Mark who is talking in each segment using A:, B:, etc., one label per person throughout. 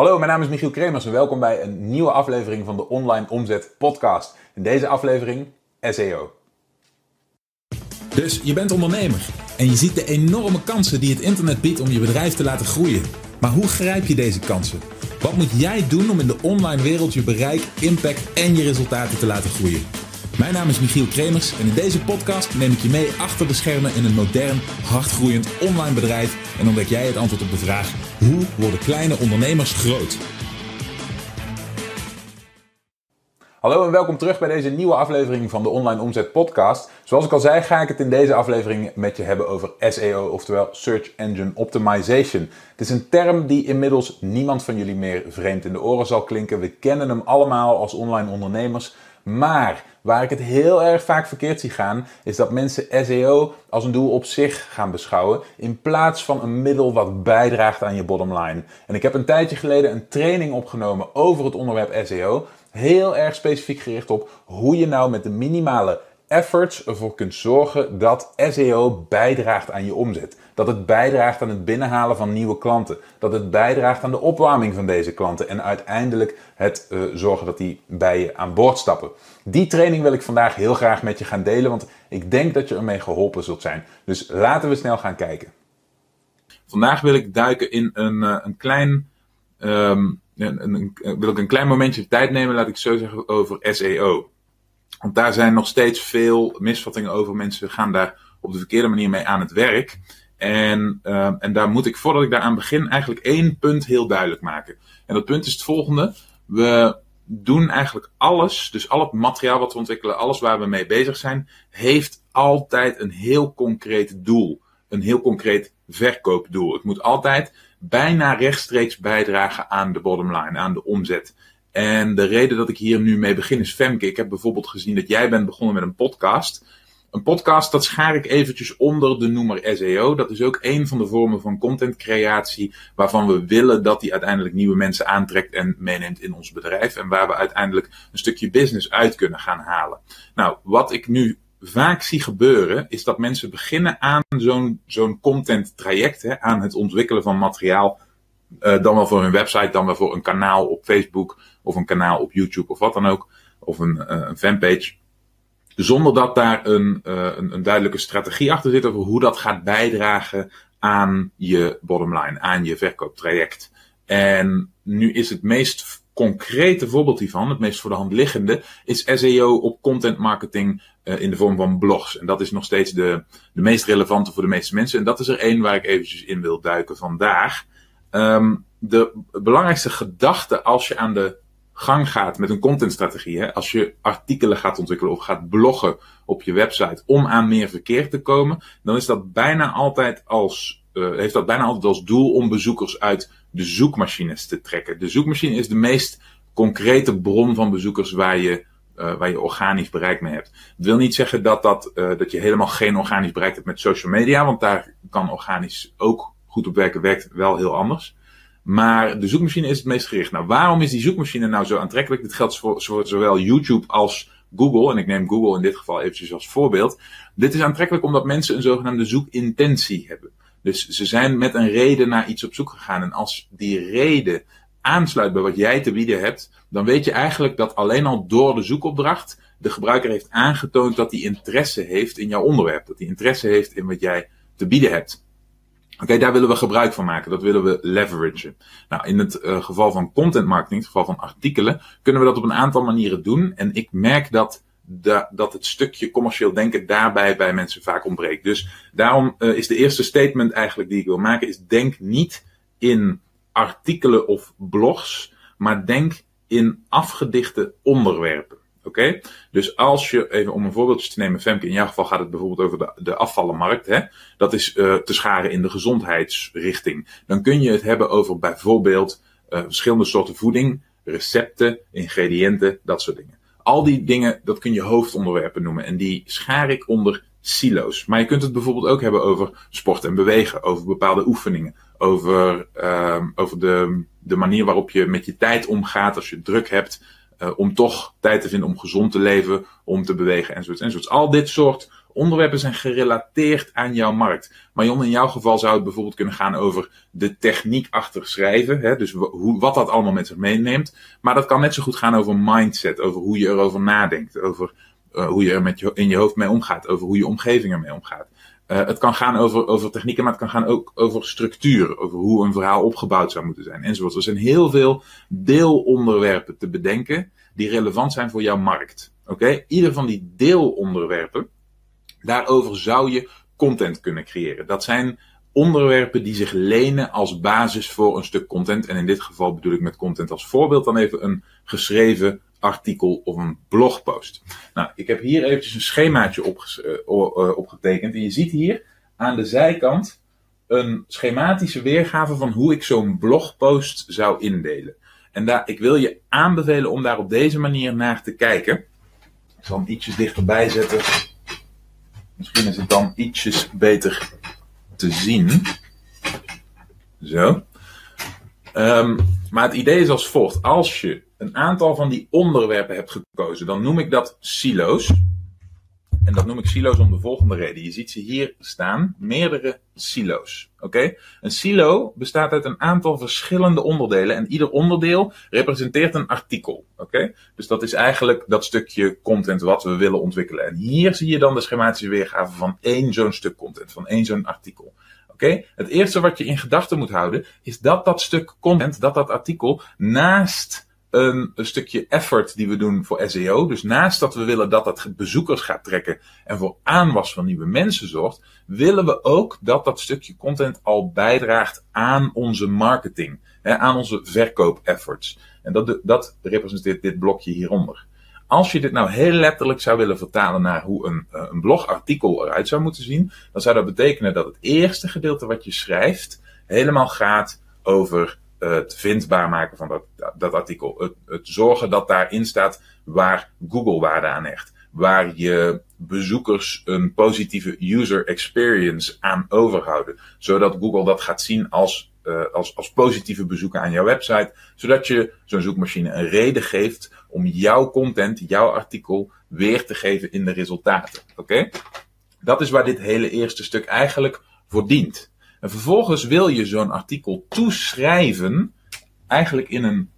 A: Hallo, mijn naam is Michiel Kremers en welkom bij een nieuwe aflevering van de Online Omzet Podcast. In deze aflevering SEO.
B: Dus je bent ondernemer en je ziet de enorme kansen die het internet biedt om je bedrijf te laten groeien. Maar hoe grijp je deze kansen? Wat moet jij doen om in de online wereld je bereik, impact en je resultaten te laten groeien? Mijn naam is Michiel Kremers en in deze podcast neem ik je mee achter de schermen in een modern, hardgroeiend online bedrijf en ontdek jij het antwoord op de vraag: hoe worden kleine ondernemers groot?
A: Hallo en welkom terug bij deze nieuwe aflevering van de Online Omzet Podcast. Zoals ik al zei, ga ik het in deze aflevering met je hebben over SEO, oftewel Search Engine Optimization. Het is een term die inmiddels niemand van jullie meer vreemd in de oren zal klinken. We kennen hem allemaal als online ondernemers. Maar waar ik het heel erg vaak verkeerd zie gaan, is dat mensen SEO als een doel op zich gaan beschouwen, in plaats van een middel wat bijdraagt aan je bottom line. En ik heb een tijdje geleden een training opgenomen over het onderwerp SEO, heel erg specifiek gericht op hoe je nou met de minimale efforts ervoor kunt zorgen dat SEO bijdraagt aan je omzet. Dat het bijdraagt aan het binnenhalen van nieuwe klanten. Dat het bijdraagt aan de opwarming van deze klanten. En uiteindelijk het uh, zorgen dat die bij je aan boord stappen. Die training wil ik vandaag heel graag met je gaan delen, want ik denk dat je ermee geholpen zult zijn. Dus laten we snel gaan kijken. Vandaag wil ik duiken in een, uh, een klein. Um, een, een, wil ik een klein momentje tijd nemen, laat ik zo zeggen, over SEO. Want daar zijn nog steeds veel misvattingen over. Mensen gaan daar op de verkeerde manier mee aan het werk. En, uh, en daar moet ik, voordat ik daaraan begin, eigenlijk één punt heel duidelijk maken. En dat punt is het volgende. We doen eigenlijk alles, dus al het materiaal wat we ontwikkelen, alles waar we mee bezig zijn, heeft altijd een heel concreet doel. Een heel concreet verkoopdoel. Het moet altijd bijna rechtstreeks bijdragen aan de bottom line, aan de omzet. En de reden dat ik hier nu mee begin is Femke. Ik heb bijvoorbeeld gezien dat jij bent begonnen met een podcast. Een podcast, dat schaar ik eventjes onder de noemer SEO. Dat is ook een van de vormen van contentcreatie waarvan we willen dat die uiteindelijk nieuwe mensen aantrekt en meeneemt in ons bedrijf. En waar we uiteindelijk een stukje business uit kunnen gaan halen. Nou, wat ik nu vaak zie gebeuren, is dat mensen beginnen aan zo'n zo'n content traject, hè, aan het ontwikkelen van materiaal. Uh, dan wel voor hun website, dan wel voor een kanaal op Facebook of een kanaal op YouTube of wat dan ook. Of een, uh, een fanpage. Zonder dat daar een, uh, een, een, duidelijke strategie achter zit over hoe dat gaat bijdragen aan je bottom line, aan je verkooptraject. En nu is het meest concrete voorbeeld hiervan, het meest voor de hand liggende, is SEO op content marketing uh, in de vorm van blogs. En dat is nog steeds de, de meest relevante voor de meeste mensen. En dat is er één waar ik eventjes in wil duiken vandaag. Um, de belangrijkste gedachte als je aan de gang gaat met een contentstrategie, hè, als je artikelen gaat ontwikkelen of gaat bloggen op je website om aan meer verkeer te komen, dan is dat bijna altijd als, uh, heeft dat bijna altijd als doel om bezoekers uit de zoekmachines te trekken. De zoekmachine is de meest concrete bron van bezoekers waar je, uh, waar je organisch bereik mee hebt. Dat wil niet zeggen dat, dat, uh, dat je helemaal geen organisch bereik hebt met social media, want daar kan organisch ook goed op werken, werkt wel heel anders. Maar de zoekmachine is het meest gericht. Nou, waarom is die zoekmachine nou zo aantrekkelijk? Dit geldt voor, zowel YouTube als Google. En ik neem Google in dit geval eventjes als voorbeeld. Dit is aantrekkelijk omdat mensen een zogenaamde zoekintentie hebben. Dus ze zijn met een reden naar iets op zoek gegaan. En als die reden aansluit bij wat jij te bieden hebt, dan weet je eigenlijk dat alleen al door de zoekopdracht de gebruiker heeft aangetoond dat hij interesse heeft in jouw onderwerp. Dat hij interesse heeft in wat jij te bieden hebt. Oké, okay, daar willen we gebruik van maken. Dat willen we leveragen. Nou, in het uh, geval van content marketing, in het geval van artikelen, kunnen we dat op een aantal manieren doen. En ik merk dat, dat het stukje commercieel denken daarbij bij mensen vaak ontbreekt. Dus daarom uh, is de eerste statement eigenlijk die ik wil maken, is denk niet in artikelen of blogs, maar denk in afgedichte onderwerpen. Okay? Dus als je, even om een voorbeeldje te nemen, Femke, in jouw geval gaat het bijvoorbeeld over de, de afvallenmarkt. Hè? Dat is uh, te scharen in de gezondheidsrichting. Dan kun je het hebben over bijvoorbeeld uh, verschillende soorten voeding, recepten, ingrediënten, dat soort dingen. Al die dingen, dat kun je hoofdonderwerpen noemen. En die schaar ik onder silo's. Maar je kunt het bijvoorbeeld ook hebben over sport en bewegen, over bepaalde oefeningen, over, uh, over de, de manier waarop je met je tijd omgaat als je druk hebt uh, om toch tijd te vinden om gezond te leven, om te bewegen enzovoorts. enzovoorts. Al dit soort Onderwerpen zijn gerelateerd aan jouw markt. Maar Jon, in jouw geval zou het bijvoorbeeld kunnen gaan over de techniek achter schrijven. Hè? Dus hoe, wat dat allemaal met zich meeneemt. Maar dat kan net zo goed gaan over mindset. Over hoe je erover nadenkt. Over uh, hoe je er met je, in je hoofd mee omgaat. Over hoe je omgeving ermee omgaat. Uh, het kan gaan over, over technieken, maar het kan gaan ook over structuur. Over hoe een verhaal opgebouwd zou moeten zijn. Enzovoort. Er zijn heel veel deelonderwerpen te bedenken. Die relevant zijn voor jouw markt. Oké? Ieder van die deelonderwerpen Daarover zou je content kunnen creëren. Dat zijn onderwerpen die zich lenen als basis voor een stuk content. En in dit geval bedoel ik met content als voorbeeld dan even een geschreven artikel of een blogpost. Nou, ik heb hier eventjes een schemaatje uh, opgetekend. En je ziet hier aan de zijkant een schematische weergave van hoe ik zo'n blogpost zou indelen. En daar, ik wil je aanbevelen om daar op deze manier naar te kijken. Ik zal hem ietsjes dichterbij zetten Misschien is het dan ietsjes beter te zien. Zo. Um, maar het idee is als volgt. Als je een aantal van die onderwerpen hebt gekozen, dan noem ik dat silo's. En dat noem ik silo's om de volgende reden. Je ziet ze hier staan, meerdere silo's. Oké? Een silo bestaat uit een aantal verschillende onderdelen en ieder onderdeel representeert een artikel. Oké? Dus dat is eigenlijk dat stukje content wat we willen ontwikkelen. En hier zie je dan de schematische weergave van één zo'n stuk content, van één zo'n artikel. Oké? Het eerste wat je in gedachten moet houden is dat dat stuk content, dat dat artikel naast een, een, stukje effort die we doen voor SEO. Dus naast dat we willen dat dat bezoekers gaat trekken en voor aanwas van nieuwe mensen zorgt, willen we ook dat dat stukje content al bijdraagt aan onze marketing, hè, aan onze verkoop efforts. En dat, dat representeert dit blokje hieronder. Als je dit nou heel letterlijk zou willen vertalen naar hoe een, eh, een blogartikel eruit zou moeten zien, dan zou dat betekenen dat het eerste gedeelte wat je schrijft helemaal gaat over het vindbaar maken van dat, dat artikel. Het, het zorgen dat daarin staat waar Google waarde aan hecht. Waar je bezoekers een positieve user experience aan overhouden. Zodat Google dat gaat zien als, uh, als, als positieve bezoeken aan jouw website. Zodat je zo'n zoekmachine een reden geeft om jouw content, jouw artikel weer te geven in de resultaten. Oké? Dat is waar dit hele eerste stuk eigenlijk voor dient. En vervolgens wil je zo'n artikel toeschrijven, eigenlijk in een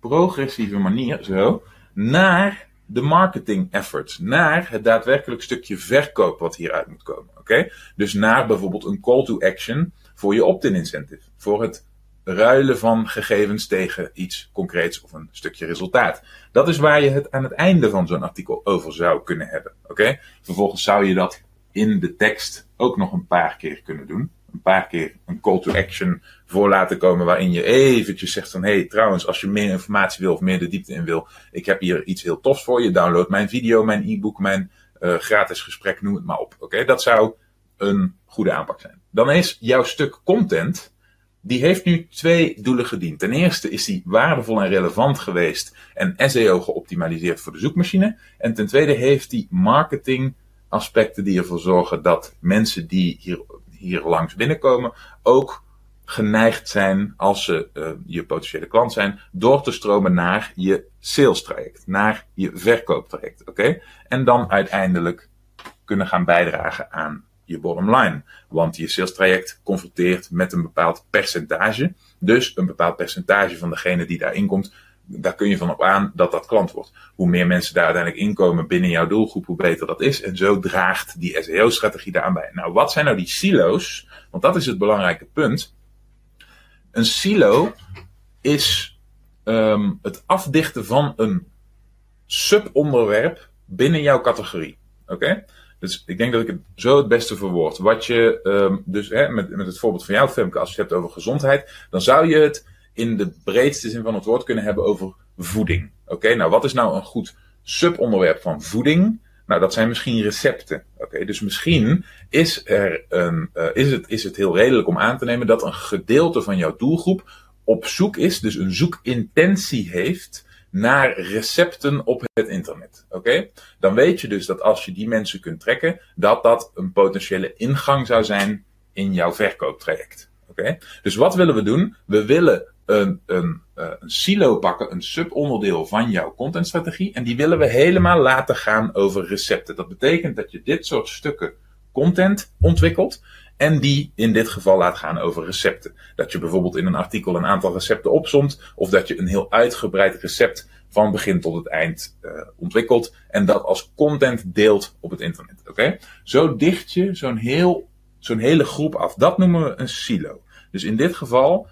A: progressieve manier, zo, naar de marketing efforts, naar het daadwerkelijk stukje verkoop wat hieruit moet komen. Oké? Dus naar bijvoorbeeld een call to action voor je opt-in incentive, voor het ruilen van gegevens tegen iets concreets of een stukje resultaat. Dat is waar je het aan het einde van zo'n artikel over zou kunnen hebben. Oké? Vervolgens zou je dat in de tekst ook nog een paar keer kunnen doen een paar keer een call to action voor laten komen waarin je eventjes zegt van hey trouwens als je meer informatie wil of meer de diepte in wil, ik heb hier iets heel tofs voor je, download mijn video, mijn e-book, mijn uh, gratis gesprek, noem het maar op. Oké, dat zou een goede aanpak zijn. Dan is jouw stuk content, die heeft nu twee doelen gediend. Ten eerste is die waardevol en relevant geweest en SEO geoptimaliseerd voor de zoekmachine. En ten tweede heeft die marketing aspecten die ervoor zorgen dat mensen die hier hier langs binnenkomen, ook geneigd zijn, als ze uh, je potentiële klant zijn, door te stromen naar je sales traject, naar je verkooptraject. Oké? En dan uiteindelijk kunnen gaan bijdragen aan je bottom line. Want je sales traject confronteert met een bepaald percentage. Dus een bepaald percentage van degene die daarin komt, daar kun je van op aan dat dat klant wordt. Hoe meer mensen daar uiteindelijk inkomen binnen jouw doelgroep, hoe beter dat is. En zo draagt die SEO-strategie daaraan bij. Nou, wat zijn nou die silo's? Want dat is het belangrijke punt. Een silo is um, het afdichten van een subonderwerp binnen jouw categorie. Oké? Dus ik denk dat ik het zo het beste verwoord. Wat je, um, dus hè, met, met het voorbeeld van jou, Femke, als je het hebt over gezondheid, dan zou je het in de breedste zin van het woord kunnen hebben over voeding. Oké, nou wat is nou een goed subonderwerp van voeding? Nou, dat zijn misschien recepten. Oké, dus misschien is, er een, uh, is, het, is het heel redelijk om aan te nemen dat een gedeelte van jouw doelgroep op zoek is, dus een zoekintentie heeft naar recepten op het internet. Oké? Dan weet je dus dat als je die mensen kunt trekken, dat dat een potentiële ingang zou zijn in jouw verkooptraject. Oké? Dus wat willen we doen? We willen een, een, uh, een silo pakken, een subonderdeel van jouw contentstrategie. En die willen we helemaal laten gaan over recepten. Dat betekent dat je dit soort stukken content ontwikkelt. En die in dit geval laat gaan over recepten. Dat je bijvoorbeeld in een artikel een aantal recepten opzomt. Of dat je een heel uitgebreid recept van begin tot het eind uh, ontwikkelt. En dat als content deelt op het internet. Oké? Zo dicht je zo'n heel, zo'n hele groep af. Dat noemen we een silo. Dus in dit geval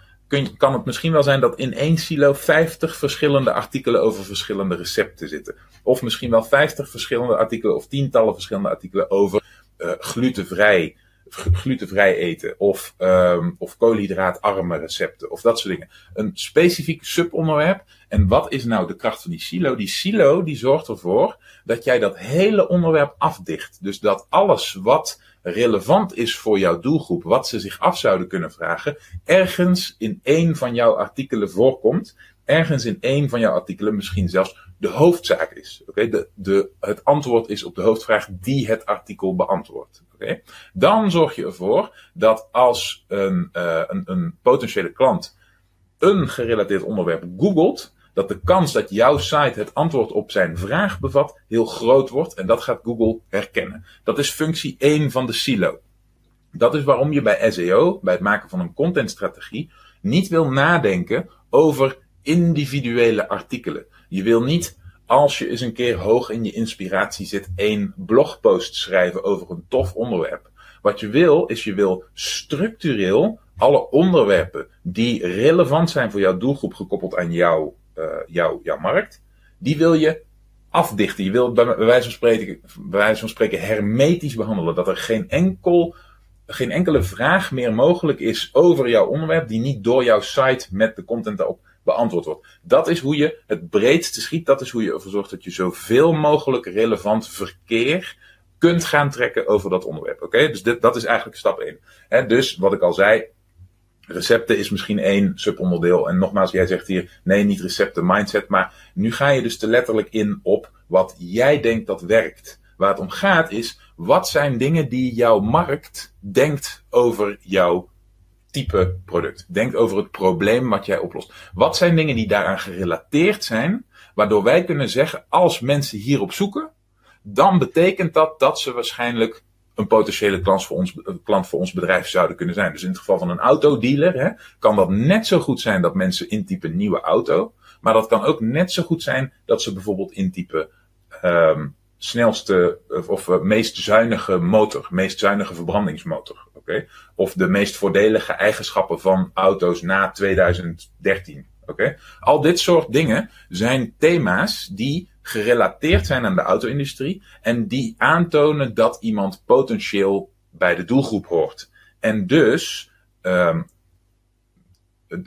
A: kan het misschien wel zijn dat in één silo 50 verschillende artikelen over verschillende recepten zitten. Of misschien wel 50 verschillende artikelen of tientallen verschillende artikelen over uh, glutenvrij glutenvrij eten of, um, of koolhydraatarme recepten of dat soort dingen. Een specifiek subonderwerp. En wat is nou de kracht van die silo? Die silo die zorgt ervoor dat jij dat hele onderwerp afdicht. Dus dat alles wat relevant is voor jouw doelgroep, wat ze zich af zouden kunnen vragen, ergens in één van jouw artikelen voorkomt. Ergens in één van jouw artikelen misschien zelfs de hoofdzaak is. Oké, de, de, het antwoord is op de hoofdvraag die het artikel beantwoordt. Oké, dan zorg je ervoor dat als een, uh, een, een potentiële klant een gerelateerd onderwerp googelt, dat de kans dat jouw site het antwoord op zijn vraag bevat heel groot wordt en dat gaat Google herkennen. Dat is functie 1 van de silo. Dat is waarom je bij SEO, bij het maken van een contentstrategie, niet wil nadenken over individuele artikelen. Je wil niet, als je eens een keer hoog in je inspiratie zit, één blogpost schrijven over een tof onderwerp. Wat je wil, is je wil structureel alle onderwerpen die relevant zijn voor jouw doelgroep gekoppeld aan jouw, uh, jouw, markt, die wil je afdichten. Je wil bij wijze van spreken, spreken hermetisch behandelen. Dat er geen enkel geen enkele vraag meer mogelijk is over jouw onderwerp die niet door jouw site met de content daarop beantwoord wordt. Dat is hoe je het breedste schiet. Dat is hoe je ervoor zorgt dat je zoveel mogelijk relevant verkeer kunt gaan trekken over dat onderwerp. Oké, dus dit, dat is eigenlijk stap 1. He, dus wat ik al zei, recepten is misschien één subonderdeel. En nogmaals, jij zegt hier, nee, niet recepten, mindset. Maar nu ga je dus te letterlijk in op wat jij denkt dat werkt. Waar het om gaat is, wat zijn dingen die jouw markt denkt over jouw type product. Denk over het probleem wat jij oplost. Wat zijn dingen die daaraan gerelateerd zijn, waardoor wij kunnen zeggen, als mensen hierop zoeken, dan betekent dat dat ze waarschijnlijk een potentiële klant voor ons, klant voor ons bedrijf zouden kunnen zijn. Dus in het geval van een autodealer hè, kan dat net zo goed zijn dat mensen intypen nieuwe auto. Maar dat kan ook net zo goed zijn dat ze bijvoorbeeld intypen um, snelste of, of uh, meest zuinige motor, meest zuinige verbrandingsmotor. Okay? Of de meest voordelige eigenschappen van auto's na 2013. Okay? Al dit soort dingen zijn thema's die gerelateerd zijn aan de auto-industrie en die aantonen dat iemand potentieel bij de doelgroep hoort. En dus, um,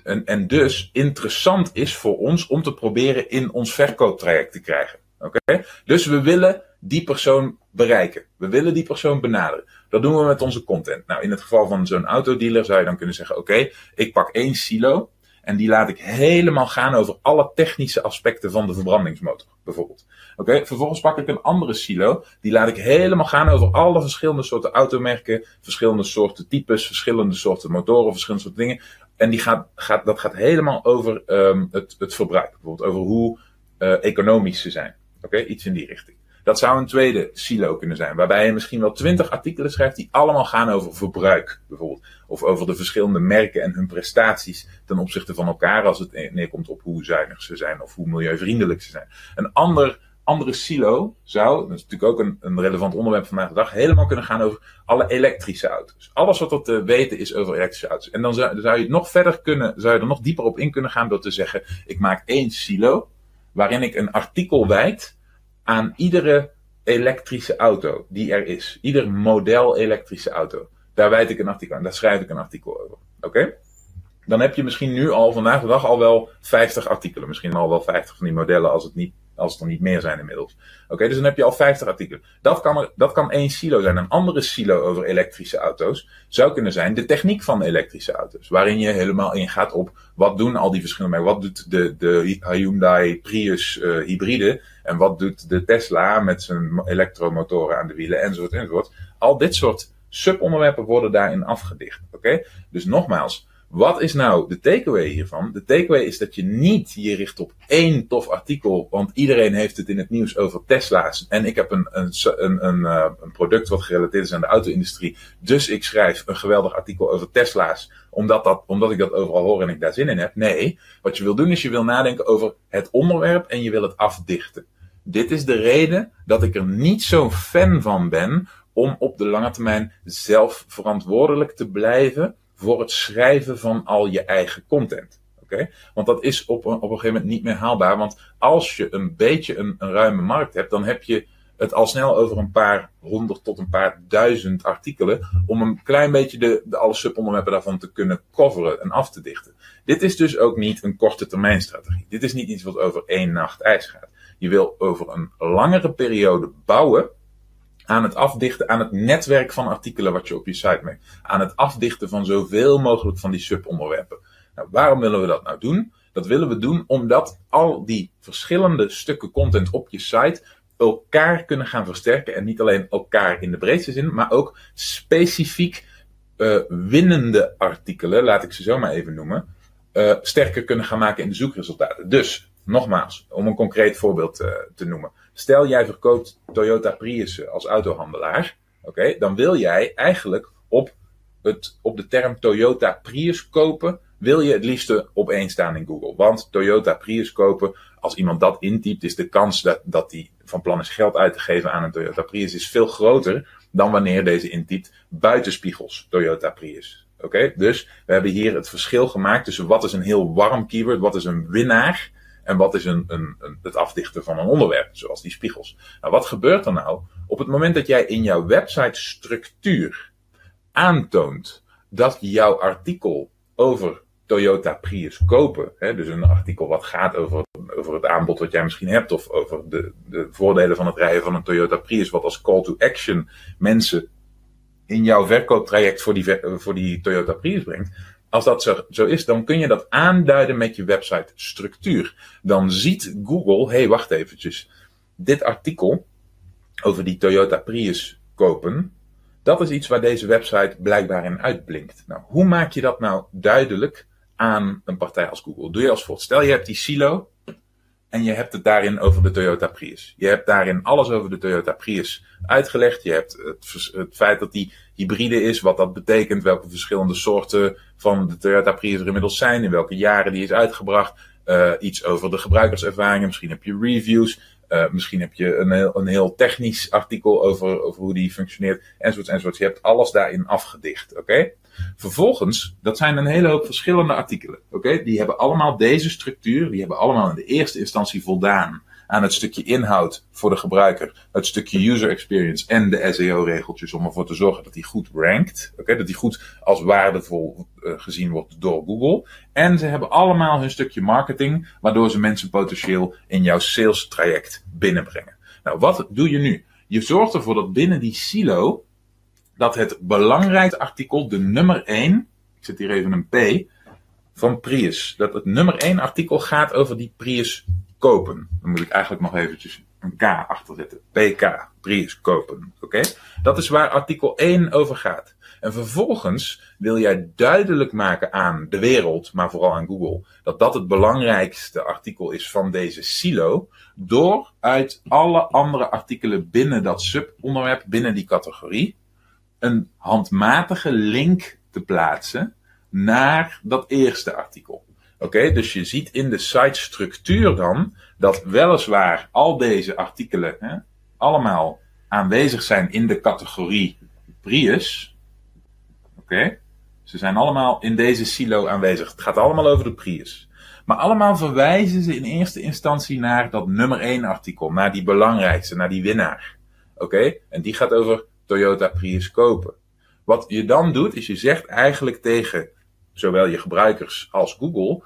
A: en, en dus interessant is voor ons om te proberen in ons verkooptraject te krijgen. Oké? Dus we willen die persoon bereiken. We willen die persoon benaderen. Dat doen we met onze content. Nou, in het geval van zo'n autodealer zou je dan kunnen zeggen: Oké, ik pak één silo. En die laat ik helemaal gaan over alle technische aspecten van de verbrandingsmotor, bijvoorbeeld. Oké, vervolgens pak ik een andere silo. Die laat ik helemaal gaan over alle verschillende soorten automerken, verschillende soorten types, verschillende soorten motoren, verschillende soorten dingen. En die gaat, gaat, dat gaat helemaal over um, het, het verbruik. Bijvoorbeeld over hoe uh, economisch ze zijn. Oké, iets in die richting. Dat zou een tweede silo kunnen zijn, waarbij je misschien wel twintig artikelen schrijft die allemaal gaan over verbruik, bijvoorbeeld. Of over de verschillende merken en hun prestaties ten opzichte van elkaar als het neerkomt op hoe zuinig ze zijn of hoe milieuvriendelijk ze zijn. Een ander, andere silo zou, dat is natuurlijk ook een, een relevant onderwerp vandaag de dag, helemaal kunnen gaan over alle elektrische auto's. Alles wat er te weten is over elektrische auto's. En dan zou, zou je nog verder kunnen, zou je er nog dieper op in kunnen gaan door te zeggen, ik maak één silo waarin ik een artikel wijd aan iedere elektrische auto die er is. Ieder model elektrische auto. Daar wijd ik een artikel aan. Daar schrijf ik een artikel over. Oké? Dan heb je misschien nu al vandaag de dag al wel 50 artikelen. Misschien al wel 50 van die modellen als het niet als het er niet meer zijn inmiddels. Oké, dus dan heb je al 50 artikelen. Dat kan, er, dat kan één silo zijn. Een andere silo over elektrische auto's zou kunnen zijn de techniek van elektrische auto's. Waarin je helemaal ingaat op wat doen al die verschillende merken. Wat doet de, de Hyundai Prius uh, hybride en wat doet de Tesla met zijn elektromotoren aan de wielen enzovoort enzovoort. Al dit soort subonderwerpen worden daarin afgedicht. Oké, dus nogmaals. Wat is nou de takeaway hiervan? De takeaway is dat je niet je richt op één tof artikel, want iedereen heeft het in het nieuws over Tesla's. En ik heb een, een, een, uh, een product wat gerelateerd is aan de auto-industrie. Dus ik schrijf een geweldig artikel over Tesla's, omdat, dat, omdat ik dat overal hoor en ik daar zin in heb. Nee, wat je wil doen is je wil nadenken over het onderwerp en je wil het afdichten. Dit is de reden dat ik er niet zo'n fan van ben om op de lange termijn zelf verantwoordelijk te blijven voor het schrijven van al je eigen content. Oké? Want dat is op een, op een gegeven moment niet meer haalbaar. Want als je een beetje een, een ruime markt hebt, dan heb je het al snel over een paar honderd tot een paar duizend artikelen. om een klein beetje de, de alle subonderwerpen daarvan te kunnen coveren en af te dichten. Dit is dus ook niet een korte termijn strategie. Dit is niet iets wat over één nacht ijs gaat. Je wil over een langere periode bouwen aan het afdichten, aan het netwerk van artikelen wat je op je site maakt. Aan het afdichten van zoveel mogelijk van die subonderwerpen. Nou, waarom willen we dat nou doen? Dat willen we doen omdat al die verschillende stukken content op je site elkaar kunnen gaan versterken. En niet alleen elkaar in de breedste zin, maar ook specifiek uh, winnende artikelen, laat ik ze zo maar even noemen, uh, sterker kunnen gaan maken in de zoekresultaten. Dus, nogmaals, om een concreet voorbeeld uh, te noemen. Stel jij verkoopt Toyota Prius als autohandelaar. Oké, dan wil jij eigenlijk op, het, op de term Toyota Prius kopen. Wil je het liefste op één staan in Google. Want Toyota Prius kopen, als iemand dat intypt, is de kans dat, dat die van plan is geld uit te geven aan een Toyota Prius is veel groter dan wanneer deze intypt buitenspiegels Toyota Prius. Oké, dus we hebben hier het verschil gemaakt tussen wat is een heel warm keyword, wat is een winnaar en wat is een, een, een, het afdichten van een onderwerp, zoals die spiegels. Nou, wat gebeurt er nou? Op het moment dat jij in jouw website structuur aantoont dat jouw artikel over Toyota Prius kopen, hè, dus een artikel wat gaat over, over het aanbod wat jij misschien hebt, of over de, de voordelen van het rijden van een Toyota Prius, wat als call to action mensen in jouw verkooptraject voor die, voor die Toyota Prius brengt, als dat zo, is, dan kun je dat aanduiden met je website structuur. Dan ziet Google, hé, hey, wacht eventjes. Dit artikel over die Toyota Prius kopen, dat is iets waar deze website blijkbaar in uitblinkt. Nou, hoe maak je dat nou duidelijk aan een partij als Google? Doe je als volgt. Stel je hebt die silo en je hebt het daarin over de Toyota Prius. Je hebt daarin alles over de Toyota Prius uitgelegd. Je hebt het feit dat die hybride is, wat dat betekent, welke verschillende soorten van de Toyota Prius er inmiddels zijn, in welke jaren die is uitgebracht. Uh, iets over de gebruikerservaringen, misschien heb je reviews, uh, misschien heb je een heel, een heel technisch artikel over, over hoe die functioneert, enzovoorts, enzovoorts. Je hebt alles daarin afgedicht, oké? Vervolgens, dat zijn een hele hoop verschillende artikelen, oké? Die hebben allemaal deze structuur, die hebben allemaal in de eerste instantie voldaan aan het stukje inhoud voor de gebruiker, het stukje user experience en de SEO-regeltjes om ervoor te zorgen dat die goed rankt. Oké, dat die goed als waardevol uh, gezien wordt door Google. En ze hebben allemaal hun stukje marketing, waardoor ze mensen potentieel in jouw sales traject binnenbrengen. Nou, wat doe je nu? Je zorgt ervoor dat binnen die silo dat het belangrijkste artikel, de nummer 1, ik zet hier even een P, van Prius, dat het nummer 1 artikel gaat over die Prius kopen. Dan moet ik eigenlijk nog eventjes een K achter zetten. PK, Prius kopen. Oké? Dat is waar artikel 1 over gaat. En vervolgens wil jij duidelijk maken aan de wereld, maar vooral aan Google, dat dat het belangrijkste artikel is van deze silo, door uit alle andere artikelen binnen dat subonderwerp, binnen die categorie, een handmatige link te plaatsen naar dat eerste artikel. Oké, dus je ziet in de site structuur dan dat weliswaar al deze artikelen hè, allemaal aanwezig zijn in de categorie Prius. Oké, ze zijn allemaal in deze silo aanwezig. Het gaat allemaal over de Prius. Maar allemaal verwijzen ze in eerste instantie naar dat nummer 1 artikel, naar die belangrijkste, naar die winnaar. Oké, en die gaat over Toyota Prius kopen. Wat je dan doet, is je zegt eigenlijk tegen zowel je gebruikers als Google: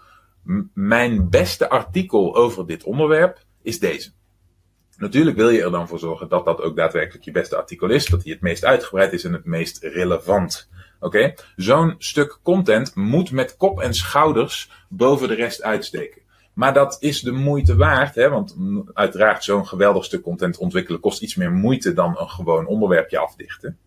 A: mijn beste artikel over dit onderwerp is deze. Natuurlijk wil je er dan voor zorgen dat dat ook daadwerkelijk je beste artikel is, dat hij het meest uitgebreid is en het meest relevant. Oké? Zo'n stuk content moet met kop en schouders boven de rest uitsteken. Maar dat is de moeite waard, hè? want uiteraard zo'n geweldig stuk content ontwikkelen kost iets meer moeite dan een gewoon onderwerpje afdichten.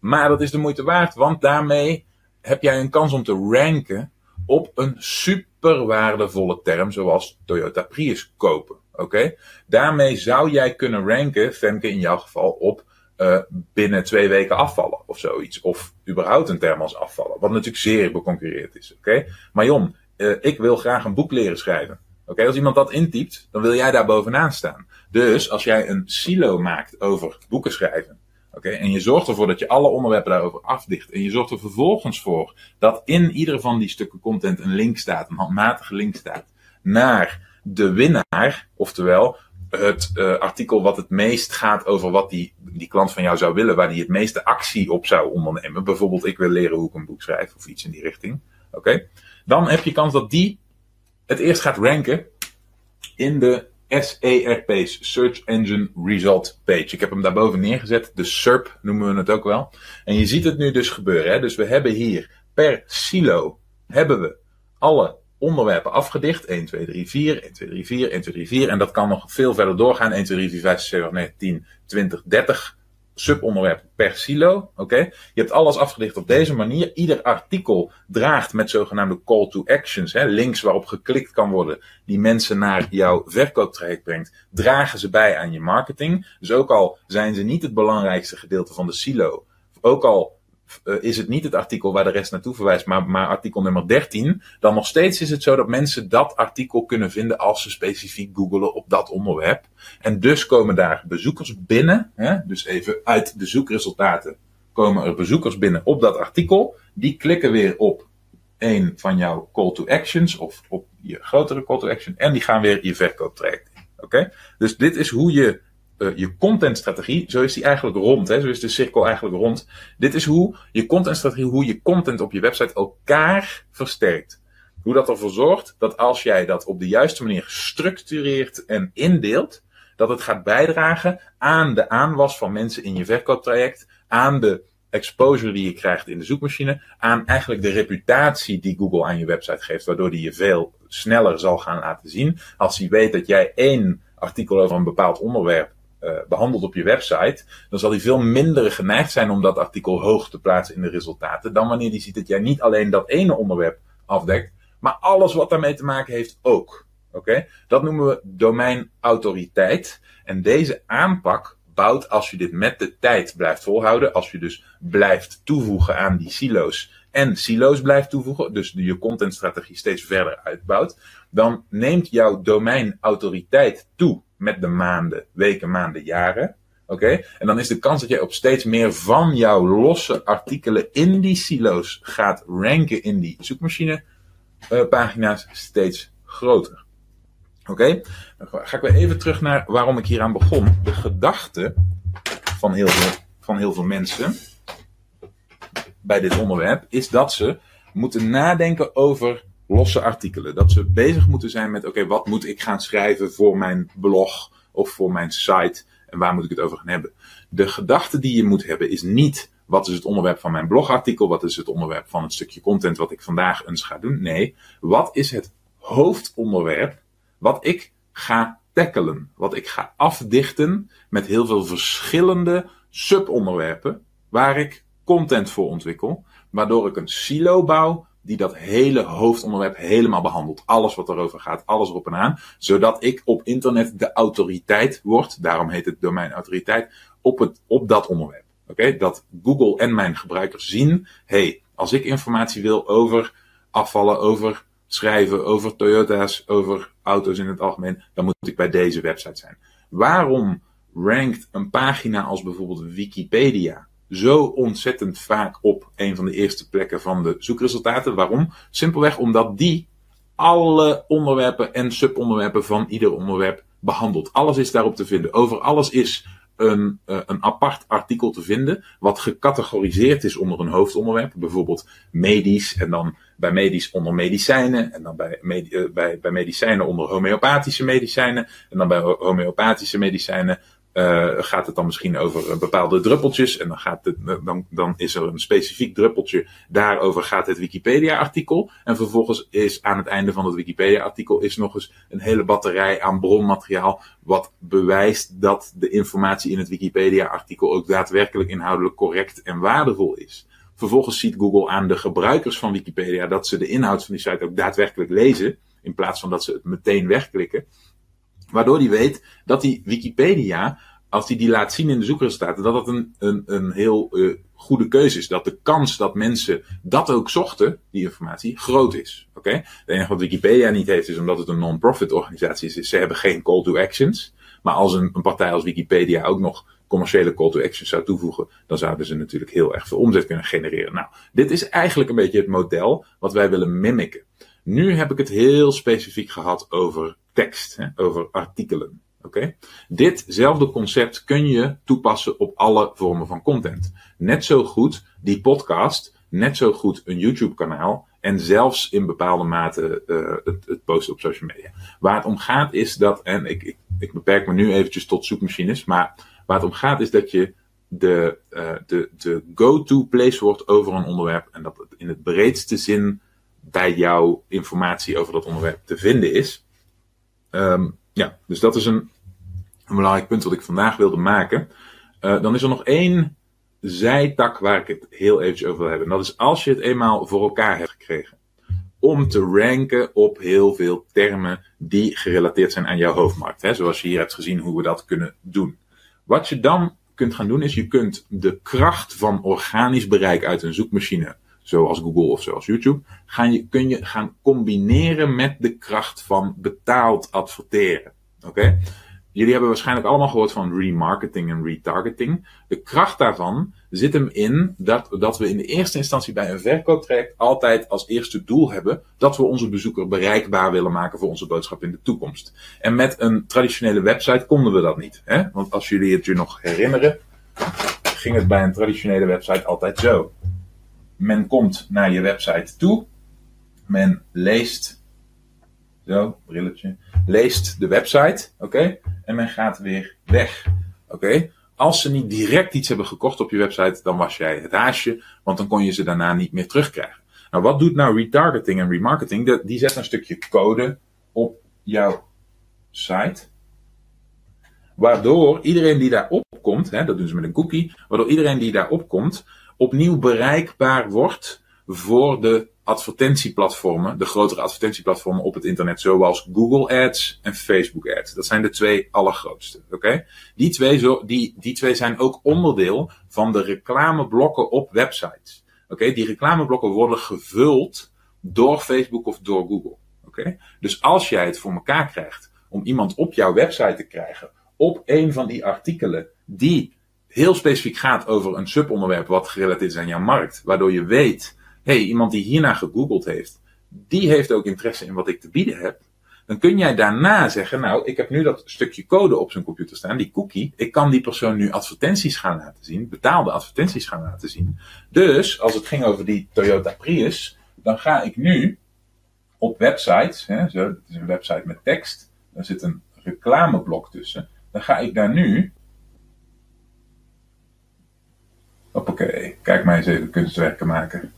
A: Maar dat is de moeite waard, want daarmee heb jij een kans om te ranken op een super waardevolle term zoals Toyota Prius kopen. Oké? Daarmee zou jij kunnen ranken, Femke in jouw geval, op uh, binnen twee weken afvallen of zoiets. Of überhaupt een term als afvallen. Wat natuurlijk zeer beconcurreerd is. Oké? Maar Jon, uh, ik wil graag een boek leren schrijven. Oké, als iemand dat intypt, dan wil jij daar bovenaan staan. Dus als jij een silo maakt over boeken schrijven. Oké, en je zorgt ervoor dat je alle onderwerpen daarover afdicht. En je zorgt er vervolgens voor dat in ieder van die stukken content een link staat, een handmatige link staat, naar de winnaar. Oftewel, het uh, artikel wat het meest gaat over wat die, die klant van jou zou willen, waar die het meeste actie op zou ondernemen. Bijvoorbeeld, ik wil leren hoe ik een boek schrijf of iets in die richting. Oké, dan heb je kans dat die het eerst gaat ranken in de SERP's, Search Engine Result Page. Ik heb hem daarboven neergezet, de SERP noemen we het ook wel. En je ziet het nu dus gebeuren. Hè? Dus we hebben hier per silo hebben we alle onderwerpen afgedicht. 1, 2, 3, 4, 1, 2, 3, 4, 1, 2, 3, 4. En dat kan nog veel verder doorgaan. 1, 2, 3, 4, 5, 6, 7, 8, 9, 10, 20, 30 subonderwerpen per silo. Oké? Je hebt alles afgedicht op deze manier. Ieder artikel draagt met zogenaamde call to actions, hè, links waarop geklikt kan worden, die mensen naar jouw verkooptraject brengt, dragen ze bij aan je marketing. Dus ook al zijn ze niet het belangrijkste gedeelte van de silo, ook al uh, is het niet het artikel waar de rest naartoe verwijst, maar, maar artikel nummer 13, dan nog steeds is het zo dat mensen dat artikel kunnen vinden als ze specifiek googelen op dat onderwerp. En dus komen daar bezoekers binnen, hè, dus even uit de zoekresultaten komen er bezoekers binnen op dat artikel. Die klikken weer op een van jouw call to actions of op je grotere call to action en die gaan weer je verkooptraject in. Oké? Dus dit is hoe je uh, je contentstrategie, zo is die eigenlijk rond, hè, zo is de cirkel eigenlijk rond. Dit is hoe je contentstrategie, hoe je content op je website elkaar versterkt. Hoe dat ervoor zorgt dat als jij dat op de juiste manier structureert en indeelt, dat het gaat bijdragen aan de aanwas van mensen in je verkooptraject, aan de exposure die je krijgt in de zoekmachine, aan eigenlijk de reputatie die Google aan je website geeft, waardoor die je veel sneller zal gaan laten zien. Als hij weet dat jij één artikel over een bepaald onderwerp uh, behandeld op je website, dan zal hij veel minder geneigd zijn om dat artikel hoog te plaatsen in de resultaten, dan wanneer hij ziet dat jij niet alleen dat ene onderwerp afdekt, maar alles wat daarmee te maken heeft ook. Oké? Dat noemen we domeinautoriteit. En deze aanpak bouwt, als je dit met de tijd blijft volhouden, als je dus blijft toevoegen aan die silo's en silo's blijft toevoegen, dus je contentstrategie steeds verder uitbouwt, dan neemt jouw domeinautoriteit toe met de maanden, weken, maanden, jaren. Oké? En dan is de kans dat jij op steeds meer van jouw losse artikelen in die silo's gaat ranken in die zoekmachine uh, pagina's steeds groter. Oké? Dan ga ik weer even terug naar waarom ik hieraan begon. De gedachte van heel veel, van heel veel mensen bij dit onderwerp is dat ze moeten nadenken over losse artikelen. Dat ze bezig moeten zijn met, oké, wat moet ik gaan schrijven voor mijn blog of voor mijn site en waar moet ik het over gaan hebben. De gedachte die je moet hebben is niet, wat is het onderwerp van mijn blogartikel, wat is het onderwerp van het stukje content wat ik vandaag eens ga doen. Nee, wat is het hoofdonderwerp wat ik ga tackelen, wat ik ga afdichten met heel veel verschillende subonderwerpen waar ik content voor ontwikkel, waardoor ik een silo bouw die dat hele hoofdonderwerp helemaal behandelt. Alles wat erover gaat, alles erop en aan. Zodat ik op internet de autoriteit word, daarom heet het domein autoriteit, op, het, op dat onderwerp. Oké, Dat Google en mijn gebruikers zien, hey, als ik informatie wil over afvallen, over schrijven, over Toyota's, over auto's in het algemeen, dan moet ik bij deze website zijn. Waarom rankt een pagina als bijvoorbeeld Wikipedia zo ontzettend vaak op een van de eerste plekken van de zoekresultaten. Waarom? Simpelweg omdat die alle onderwerpen en subonderwerpen van ieder onderwerp behandelt. Alles is daarop te vinden. Over alles is een, uh, een apart artikel te vinden, wat gecategoriseerd is onder een hoofdonderwerp. Bijvoorbeeld medisch en dan bij medisch onder medicijnen en dan bij, uh, bij, bij medicijnen onder homeopathische medicijnen en dan bij homeopathische medicijnen uh, gaat het dan misschien over bepaalde druppeltjes. En dan, gaat het, dan, dan is er een specifiek druppeltje. Daarover gaat het Wikipedia-artikel. En vervolgens is aan het einde van het Wikipedia-artikel is nog eens een hele batterij aan bronmateriaal. Wat bewijst dat de informatie in het Wikipedia-artikel ook daadwerkelijk inhoudelijk correct en waardevol is. Vervolgens ziet Google aan de gebruikers van Wikipedia dat ze de inhoud van die site ook daadwerkelijk lezen, in plaats van dat ze het meteen wegklikken. Waardoor die weet dat die Wikipedia, als hij die, die laat zien in de zoekresultaten, dat dat een, een, een heel uh, goede keuze is. Dat de kans dat mensen dat ook zochten, die informatie, groot is. Oké? Okay? Het enige wat Wikipedia niet heeft, is omdat het een non-profit organisatie is, is ze hebben geen call to actions. Maar als een, een partij als Wikipedia ook nog commerciële call to actions zou toevoegen, dan zouden ze natuurlijk heel erg veel omzet kunnen genereren. Nou, dit is eigenlijk een beetje het model wat wij willen mimiken. Nu heb ik het heel specifiek gehad over tekst, over artikelen. Oké? Ditzelfde concept kun je toepassen op alle vormen van content. Net zo goed die podcast, net zo goed een YouTube-kanaal en zelfs in bepaalde mate uh, het, het, posten op social media. Waar het om gaat is dat, en ik, ik, ik beperk me nu eventjes tot zoekmachines, maar waar het om gaat is dat je de, uh, de, de go-to place wordt over een onderwerp en dat het in het breedste zin bij jou informatie over dat onderwerp te vinden is. Um, ja, dus dat is een, een, belangrijk punt wat ik vandaag wilde maken. Uh, dan is er nog één zijtak waar ik het heel eventjes over wil hebben. En dat is als je het eenmaal voor elkaar hebt gekregen. Om te ranken op heel veel termen die gerelateerd zijn aan jouw hoofdmarkt. Hè, zoals je hier hebt gezien hoe we dat kunnen doen. Wat je dan kunt gaan doen is je kunt de kracht van organisch bereik uit een zoekmachine zoals Google of zoals YouTube, je, kun je gaan combineren met de kracht van betaald adverteren. Oké? Jullie hebben waarschijnlijk allemaal gehoord van remarketing en retargeting. De kracht daarvan zit hem in dat, dat we in de eerste instantie bij een verkooptraject altijd als eerste doel hebben dat we onze bezoeker bereikbaar willen maken voor onze boodschap in de toekomst. En met een traditionele website konden we dat niet. Hè? Want als jullie het je nog herinneren, ging het bij een traditionele website altijd zo men komt naar je website toe. Men leest, zo, brilletje, leest de website, oké, en men gaat weer weg, oké. Als ze niet direct iets hebben gekocht op je website, dan was jij het haasje, want dan kon je ze daarna niet meer terugkrijgen. Nou, wat doet nou retargeting en remarketing? Die zet een stukje code op jouw site. Waardoor iedereen die daar opkomt, hè, dat doen ze met een cookie, waardoor iedereen die daar opkomt, opnieuw bereikbaar wordt voor de advertentieplatformen, de grotere advertentieplatformen op het internet, zoals Google Ads en Facebook Ads. Dat zijn de twee allergrootste. Oké? Die, twee zo, die, die twee zijn ook onderdeel van de reclameblokken op websites. Oké? Die reclameblokken worden gevuld door Facebook of door Google. Oké? Dus als jij het voor elkaar krijgt om iemand op jouw website te krijgen op een van die artikelen die heel specifiek gaat over een subonderwerp wat gerelateerd is aan jouw markt. Waardoor je weet, hé, hey, iemand die hierna gegoogeld heeft, die heeft ook interesse in wat ik te bieden heb. Dan kun jij daarna zeggen, nou, ik heb nu dat stukje code op zijn computer staan, die cookie. Ik kan die persoon nu advertenties gaan laten zien, betaalde advertenties gaan laten zien. Dus, als het ging over die Toyota Prius, dan ga ik nu op websites, hè, zo, het is een website met tekst, daar zit een reclameblok tussen. Dan ga ik daar nu Hoppakee, kijk mij eens even kunstwerken maken.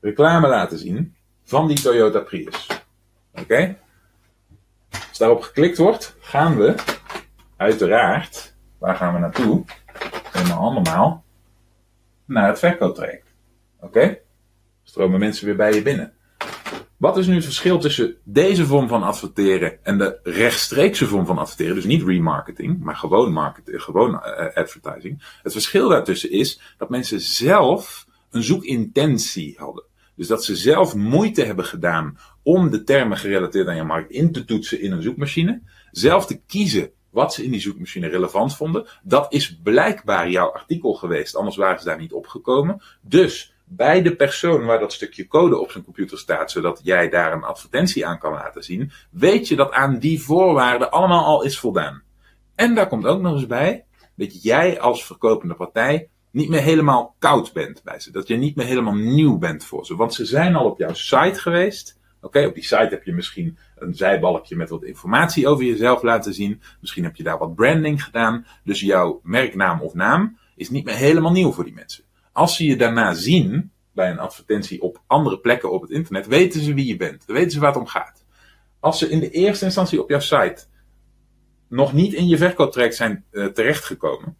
A: Reclame laten zien van die Toyota Prius. Oké? Als daarop geklikt wordt, gaan we uiteraard, waar gaan we naartoe? Helemaal allemaal naar het verkooptraject. Oké? Stromen mensen weer bij je binnen. Wat is nu het verschil tussen deze vorm van adverteren en de rechtstreekse vorm van adverteren? Dus niet remarketing, maar gewoon marketing, gewoon uh, advertising. Het verschil daartussen is dat mensen zelf een zoekintentie hadden. Dus dat ze zelf moeite hebben gedaan om de termen gerelateerd aan je markt in te toetsen in een zoekmachine. Zelf te kiezen wat ze in die zoekmachine relevant vonden. Dat is blijkbaar jouw artikel geweest, anders waren ze daar niet opgekomen. Dus bij de persoon waar dat stukje code op zijn computer staat, zodat jij daar een advertentie aan kan laten zien, weet je dat aan die voorwaarden allemaal al is voldaan. En daar komt ook nog eens bij dat jij als verkopende partij niet meer helemaal koud bent bij ze. Dat je niet meer helemaal nieuw bent voor ze. Want ze zijn al op jouw site geweest. Oké, op die site heb je misschien een zijbalkje met wat informatie over jezelf laten zien. Misschien heb je daar wat branding gedaan. Dus jouw merknaam of naam is niet meer helemaal nieuw voor die mensen. Als ze je daarna zien bij een advertentie op andere plekken op het internet, weten ze wie je bent. Dan weten ze waar het om gaat. Als ze in de eerste instantie op jouw site nog niet in je verkooptraject zijn uh, terechtgekomen,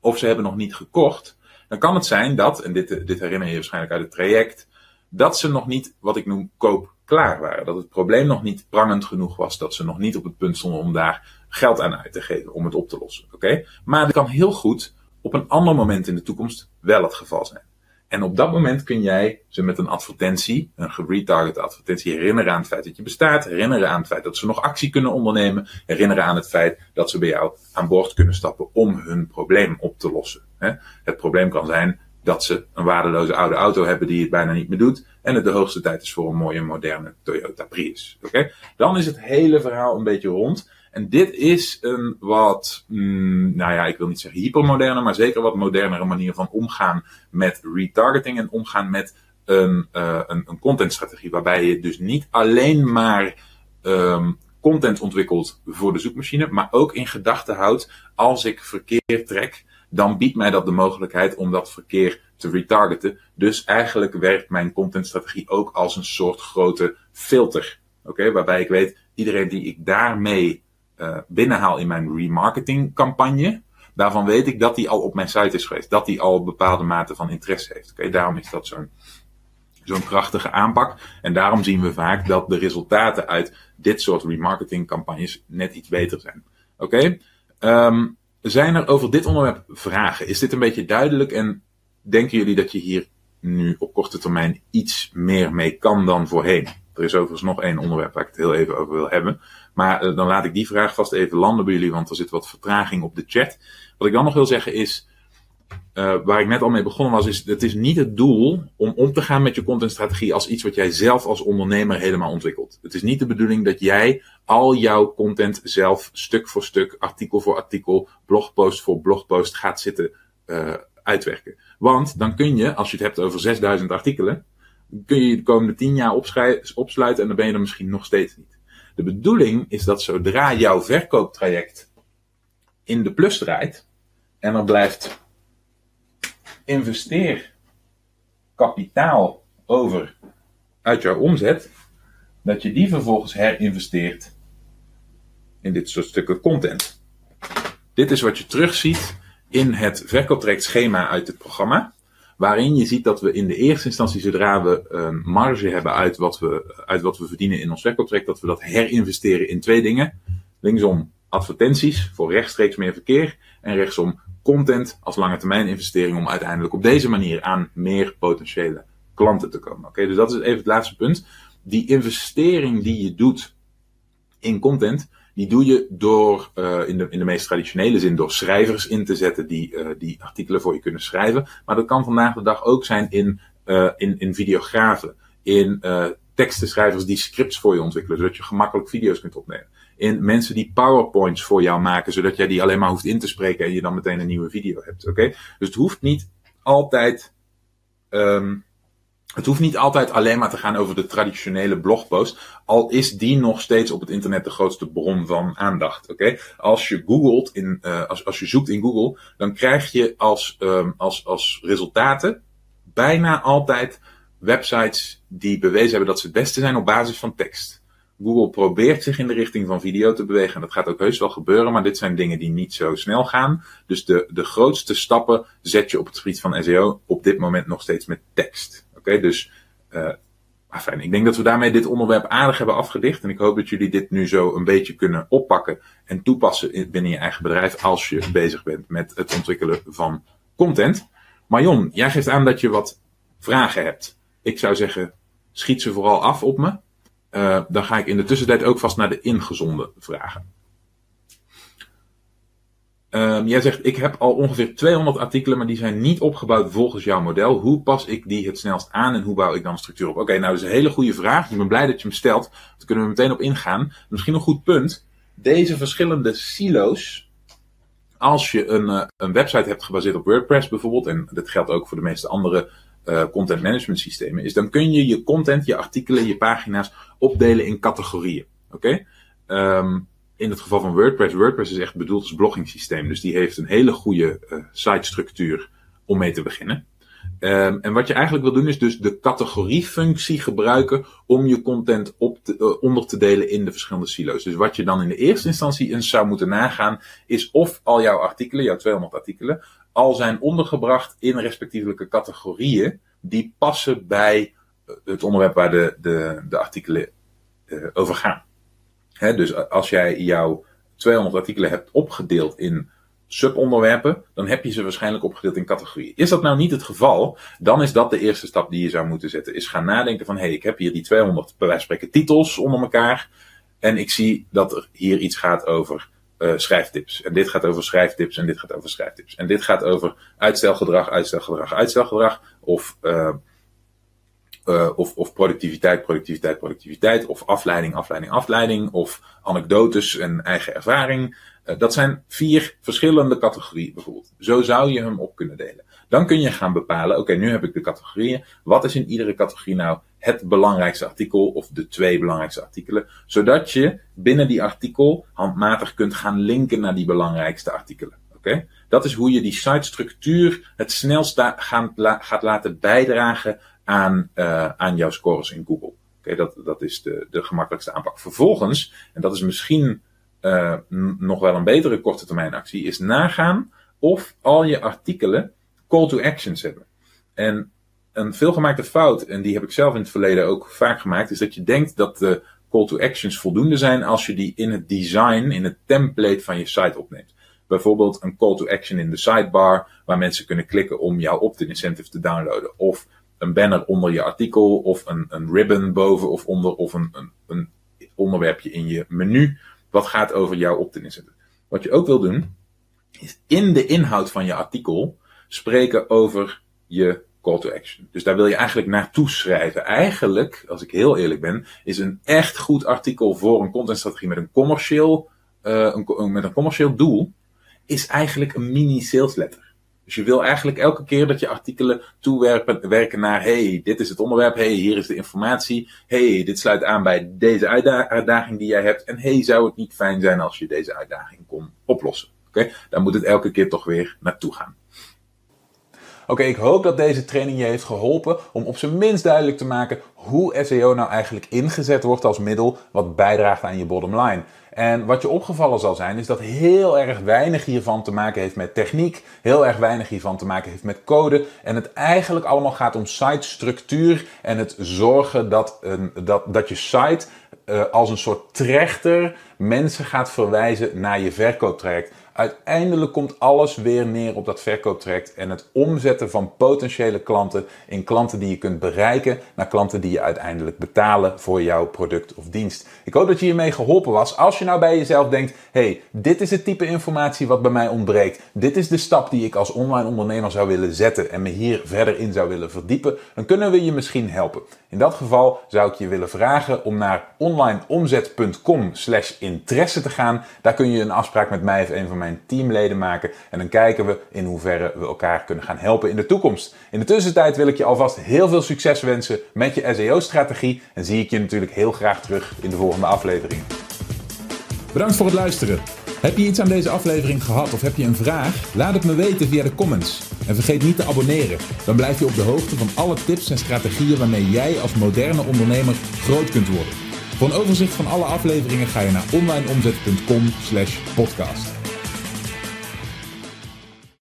A: of ze hebben nog niet gekocht, dan kan het zijn dat, en dit, dit herinner je waarschijnlijk uit het traject, dat ze nog niet wat ik noem koopklaar waren. Dat het probleem nog niet prangend genoeg was, dat ze nog niet op het punt stonden om daar geld aan uit te geven om het op te lossen. Oké? Maar het kan heel goed op een ander moment in de toekomst wel het geval zijn. En op dat moment kun jij ze met een advertentie, een geretarget advertentie, herinneren aan het feit dat je bestaat, herinneren aan het feit dat ze nog actie kunnen ondernemen, herinneren aan het feit dat ze bij jou aan boord kunnen stappen om hun probleem op te lossen. Het probleem kan zijn dat ze een waardeloze oude auto hebben die het bijna niet meer doet en het de hoogste tijd is voor een mooie moderne Toyota Prius. Oké? Dan is het hele verhaal een beetje rond. En dit is een wat, mm, nou ja, ik wil niet zeggen hypermoderne, maar zeker wat modernere manier van omgaan met retargeting en omgaan met een, uh, een, een contentstrategie. Waarbij je dus niet alleen maar um, content ontwikkelt voor de zoekmachine, maar ook in gedachten houdt, als ik verkeer trek, dan biedt mij dat de mogelijkheid om dat verkeer te retargeten. Dus eigenlijk werkt mijn contentstrategie ook als een soort grote filter. Oké, waarbij ik weet, iedereen die ik daarmee uh, binnenhaal in mijn remarketing campagne, daarvan weet ik dat die al op mijn site is geweest. Dat die al bepaalde mate van interesse heeft. Oké, daarom is dat zo'n zo'n krachtige aanpak. En daarom zien we vaak dat de resultaten uit dit soort remarketing campagnes net iets beter zijn. Oké, um, zijn er over dit onderwerp vragen? Is dit een beetje duidelijk en denken jullie dat je hier nu op korte termijn iets meer mee kan dan voorheen? Er is overigens nog één onderwerp waar ik het heel even over wil hebben. Maar uh, dan laat ik die vraag vast even landen bij jullie, want er zit wat vertraging op de chat. Wat ik dan nog wil zeggen is, uh, waar ik net al mee begonnen was, is het is niet het doel om om te gaan met je contentstrategie als iets wat jij zelf als ondernemer helemaal ontwikkelt. Het is niet de bedoeling dat jij al jouw content zelf stuk voor stuk, artikel voor artikel, blogpost voor blogpost gaat zitten uh, uitwerken. Want dan kun je, als je het hebt over 6000 artikelen, kun je de komende 10 jaar opsluiten en dan ben je er misschien nog steeds niet. De bedoeling is dat zodra jouw verkooptraject in de plus draait en er blijft investeerkapitaal over uit jouw omzet, dat je die vervolgens herinvesteert in dit soort stukken content. Dit is wat je terugziet in het verkooptrajectschema uit het programma. Waarin je ziet dat we in de eerste instantie, zodra we een marge hebben uit wat we, uit wat we verdienen in ons verkooptraject, dat we dat herinvesteren in twee dingen. Linksom advertenties voor rechtstreeks meer verkeer. En rechtsom content als lange termijn investering om uiteindelijk op deze manier aan meer potentiële klanten te komen. Oké, dus dat is even het laatste punt. Die investering die je doet in content, die doe je door, uh, in, de, in de meest traditionele zin, door schrijvers in te zetten die, uh, die artikelen voor je kunnen schrijven. Maar dat kan vandaag de dag ook zijn in, uh, in, in videografen, in tekstenschrijvers die scripts voor je ontwikkelen, zodat je gemakkelijk video's kunt opnemen. In mensen die PowerPoints voor jou maken, zodat jij die alleen maar hoeft in te spreken en je dan meteen een nieuwe video hebt. Oké? Dus het hoeft niet altijd. Um, het hoeft niet altijd alleen maar te gaan over de traditionele blogpost, al is die nog steeds op het internet de grootste bron van aandacht. Oké, als je googelt in, uh, als, als je zoekt in Google, dan krijg je als, um, als, als resultaten bijna altijd websites die bewezen hebben dat ze het beste zijn op basis van tekst. Google probeert zich in de richting van video te bewegen. En dat gaat ook heus wel gebeuren, maar dit zijn dingen die niet zo snel gaan. Dus de, de grootste stappen zet je op het gebied van SEO op dit moment nog steeds met tekst. Okay, dus uh, fijn. Ik denk dat we daarmee dit onderwerp aardig hebben afgedicht. En ik hoop dat jullie dit nu zo een beetje kunnen oppakken en toepassen binnen je eigen bedrijf als je bezig bent met het ontwikkelen van content. Marion, jij geeft aan dat je wat vragen hebt. Ik zou zeggen, schiet ze vooral af op me. Uh, dan ga ik in de tussentijd ook vast naar de ingezonden vragen. Um, jij zegt, ik heb al ongeveer 200 artikelen, maar die zijn niet opgebouwd volgens jouw model. Hoe pas ik die het snelst aan en hoe bouw ik dan structuur op? Oké, nou dat is een hele goede vraag. Ik ben blij dat je hem stelt. Daar kunnen we meteen op ingaan. Misschien een goed punt. Deze verschillende silo's, als je een, uh, een website hebt gebaseerd op WordPress bijvoorbeeld, en dat geldt ook voor de meeste andere uh, content management systemen, is dan kun je je content, je artikelen, je pagina's opdelen in categorieën. Oké? Um, in het geval van WordPress, WordPress is echt bedoeld als blogging systeem. Dus die heeft een hele goede uh, sitestructuur om mee te beginnen. Um, en wat je eigenlijk wil doen is dus de categoriefunctie gebruiken om je content op te, uh, onder te delen in de verschillende silo's. Dus wat je dan in de eerste instantie eens zou moeten nagaan is of al jouw artikelen, jouw 200 artikelen, al zijn ondergebracht in respectievelijke categorieën die passen bij het onderwerp waar de, de, de artikelen over gaan. Dus als jij jouw 200 artikelen hebt opgedeeld in subonderwerpen, dan heb je ze waarschijnlijk opgedeeld in categorieën. Is dat nou niet het geval, dan is dat de eerste stap die je zou moeten zetten. Is gaan nadenken van, hé, hey, ik heb hier die 200 bij wijze spreken titels onder elkaar. En ik zie dat er hier iets gaat over uh, schrijftips. En dit gaat over schrijftips en dit gaat over schrijftips. En dit gaat over uitstelgedrag, uitstelgedrag, uitstelgedrag. Of, uh, uh, of, of productiviteit, productiviteit, productiviteit. Of afleiding, afleiding, afleiding. Of anekdotes en eigen ervaring. Uh, dat zijn vier verschillende categorieën bijvoorbeeld. Zo zou je hem op kunnen delen. Dan kun je gaan bepalen, oké, nu heb ik de categorieën. Wat is in iedere categorie nou het belangrijkste artikel of de twee belangrijkste artikelen? Zodat je binnen die artikel handmatig kunt gaan linken naar die belangrijkste artikelen. Oké? Dat is hoe je die sitestructuur het snelst gaat laten bijdragen aan, uh, aan jouw scores in Google. Oké, dat, dat is de, de gemakkelijkste aanpak. Vervolgens, en dat is misschien uh, nog wel een betere korte termijn actie, is nagaan of al je artikelen call to actions hebben. En een veelgemaakte fout, en die heb ik zelf in het verleden ook vaak gemaakt, is dat je denkt dat de call to actions voldoende zijn als je die in het design, in het template van je site opneemt. Bijvoorbeeld een call to action in de sidebar, waar mensen kunnen klikken om jouw opt-in incentive te downloaden. Of een banner onder je artikel, of een, een ribbon boven of onder, of een, een, een onderwerpje in je menu, wat gaat over jouw opt-in incentive. Wat je ook wil doen, is in de inhoud van je artikel spreken over je call to action. Dus daar wil je eigenlijk naartoe schrijven. Eigenlijk, als ik heel eerlijk ben, is een echt goed artikel voor een contentstrategie met een commercieel, een, met een commercieel doel, is eigenlijk een mini sales letter. Dus je wil eigenlijk elke keer dat je artikelen toewerken werken naar, hey, dit is het onderwerp, hey, hier is de informatie, hey, dit sluit aan bij deze uitdaging die jij hebt, en hey, zou het niet fijn zijn als je deze uitdaging kon oplossen? Oké, dan moet het elke keer toch weer naartoe gaan. Oké, ik hoop dat deze training je heeft geholpen om op zijn minst duidelijk te maken hoe SEO nou eigenlijk ingezet wordt als middel wat bijdraagt aan je bottom line. En wat je opgevallen zal zijn, is dat heel erg weinig hiervan te maken heeft met techniek, heel erg weinig hiervan te maken heeft met code. En het eigenlijk allemaal gaat om sitestructuur en het zorgen dat, dat, dat je site uh, als een soort trechter mensen gaat verwijzen naar je verkooptraject. Uiteindelijk komt alles weer neer op dat verkooptraject en het omzetten van potentiële klanten in klanten die je kunt bereiken naar klanten die je uiteindelijk betalen voor jouw product of dienst. Ik hoop dat je hiermee geholpen was. Als je nou bij jezelf denkt, hey, dit is het type informatie wat bij mij ontbreekt. Dit is de stap die ik als online ondernemer zou willen zetten en me hier verder in zou willen verdiepen. Dan kunnen we je misschien helpen. In dat geval zou ik je willen vragen om naar onlineomzet.com slash interesse te gaan. Daar kun je een afspraak met mij of een van mijn teamleden maken. En dan kijken we in hoeverre we elkaar kunnen gaan helpen in de toekomst. In de tussentijd wil ik je alvast heel veel succes wensen met je SEO-strategie. En zie ik je natuurlijk heel graag terug in de volgende aflevering.
B: Bedankt voor het luisteren. Heb je iets aan deze aflevering gehad of heb je een vraag? Laat het me weten via de comments. En vergeet niet te abonneren. Dan blijf je op de hoogte van alle tips en strategieën waarmee jij als moderne ondernemer groot kunt worden. Voor een overzicht van alle afleveringen ga je naar onlineomzet.com/podcast.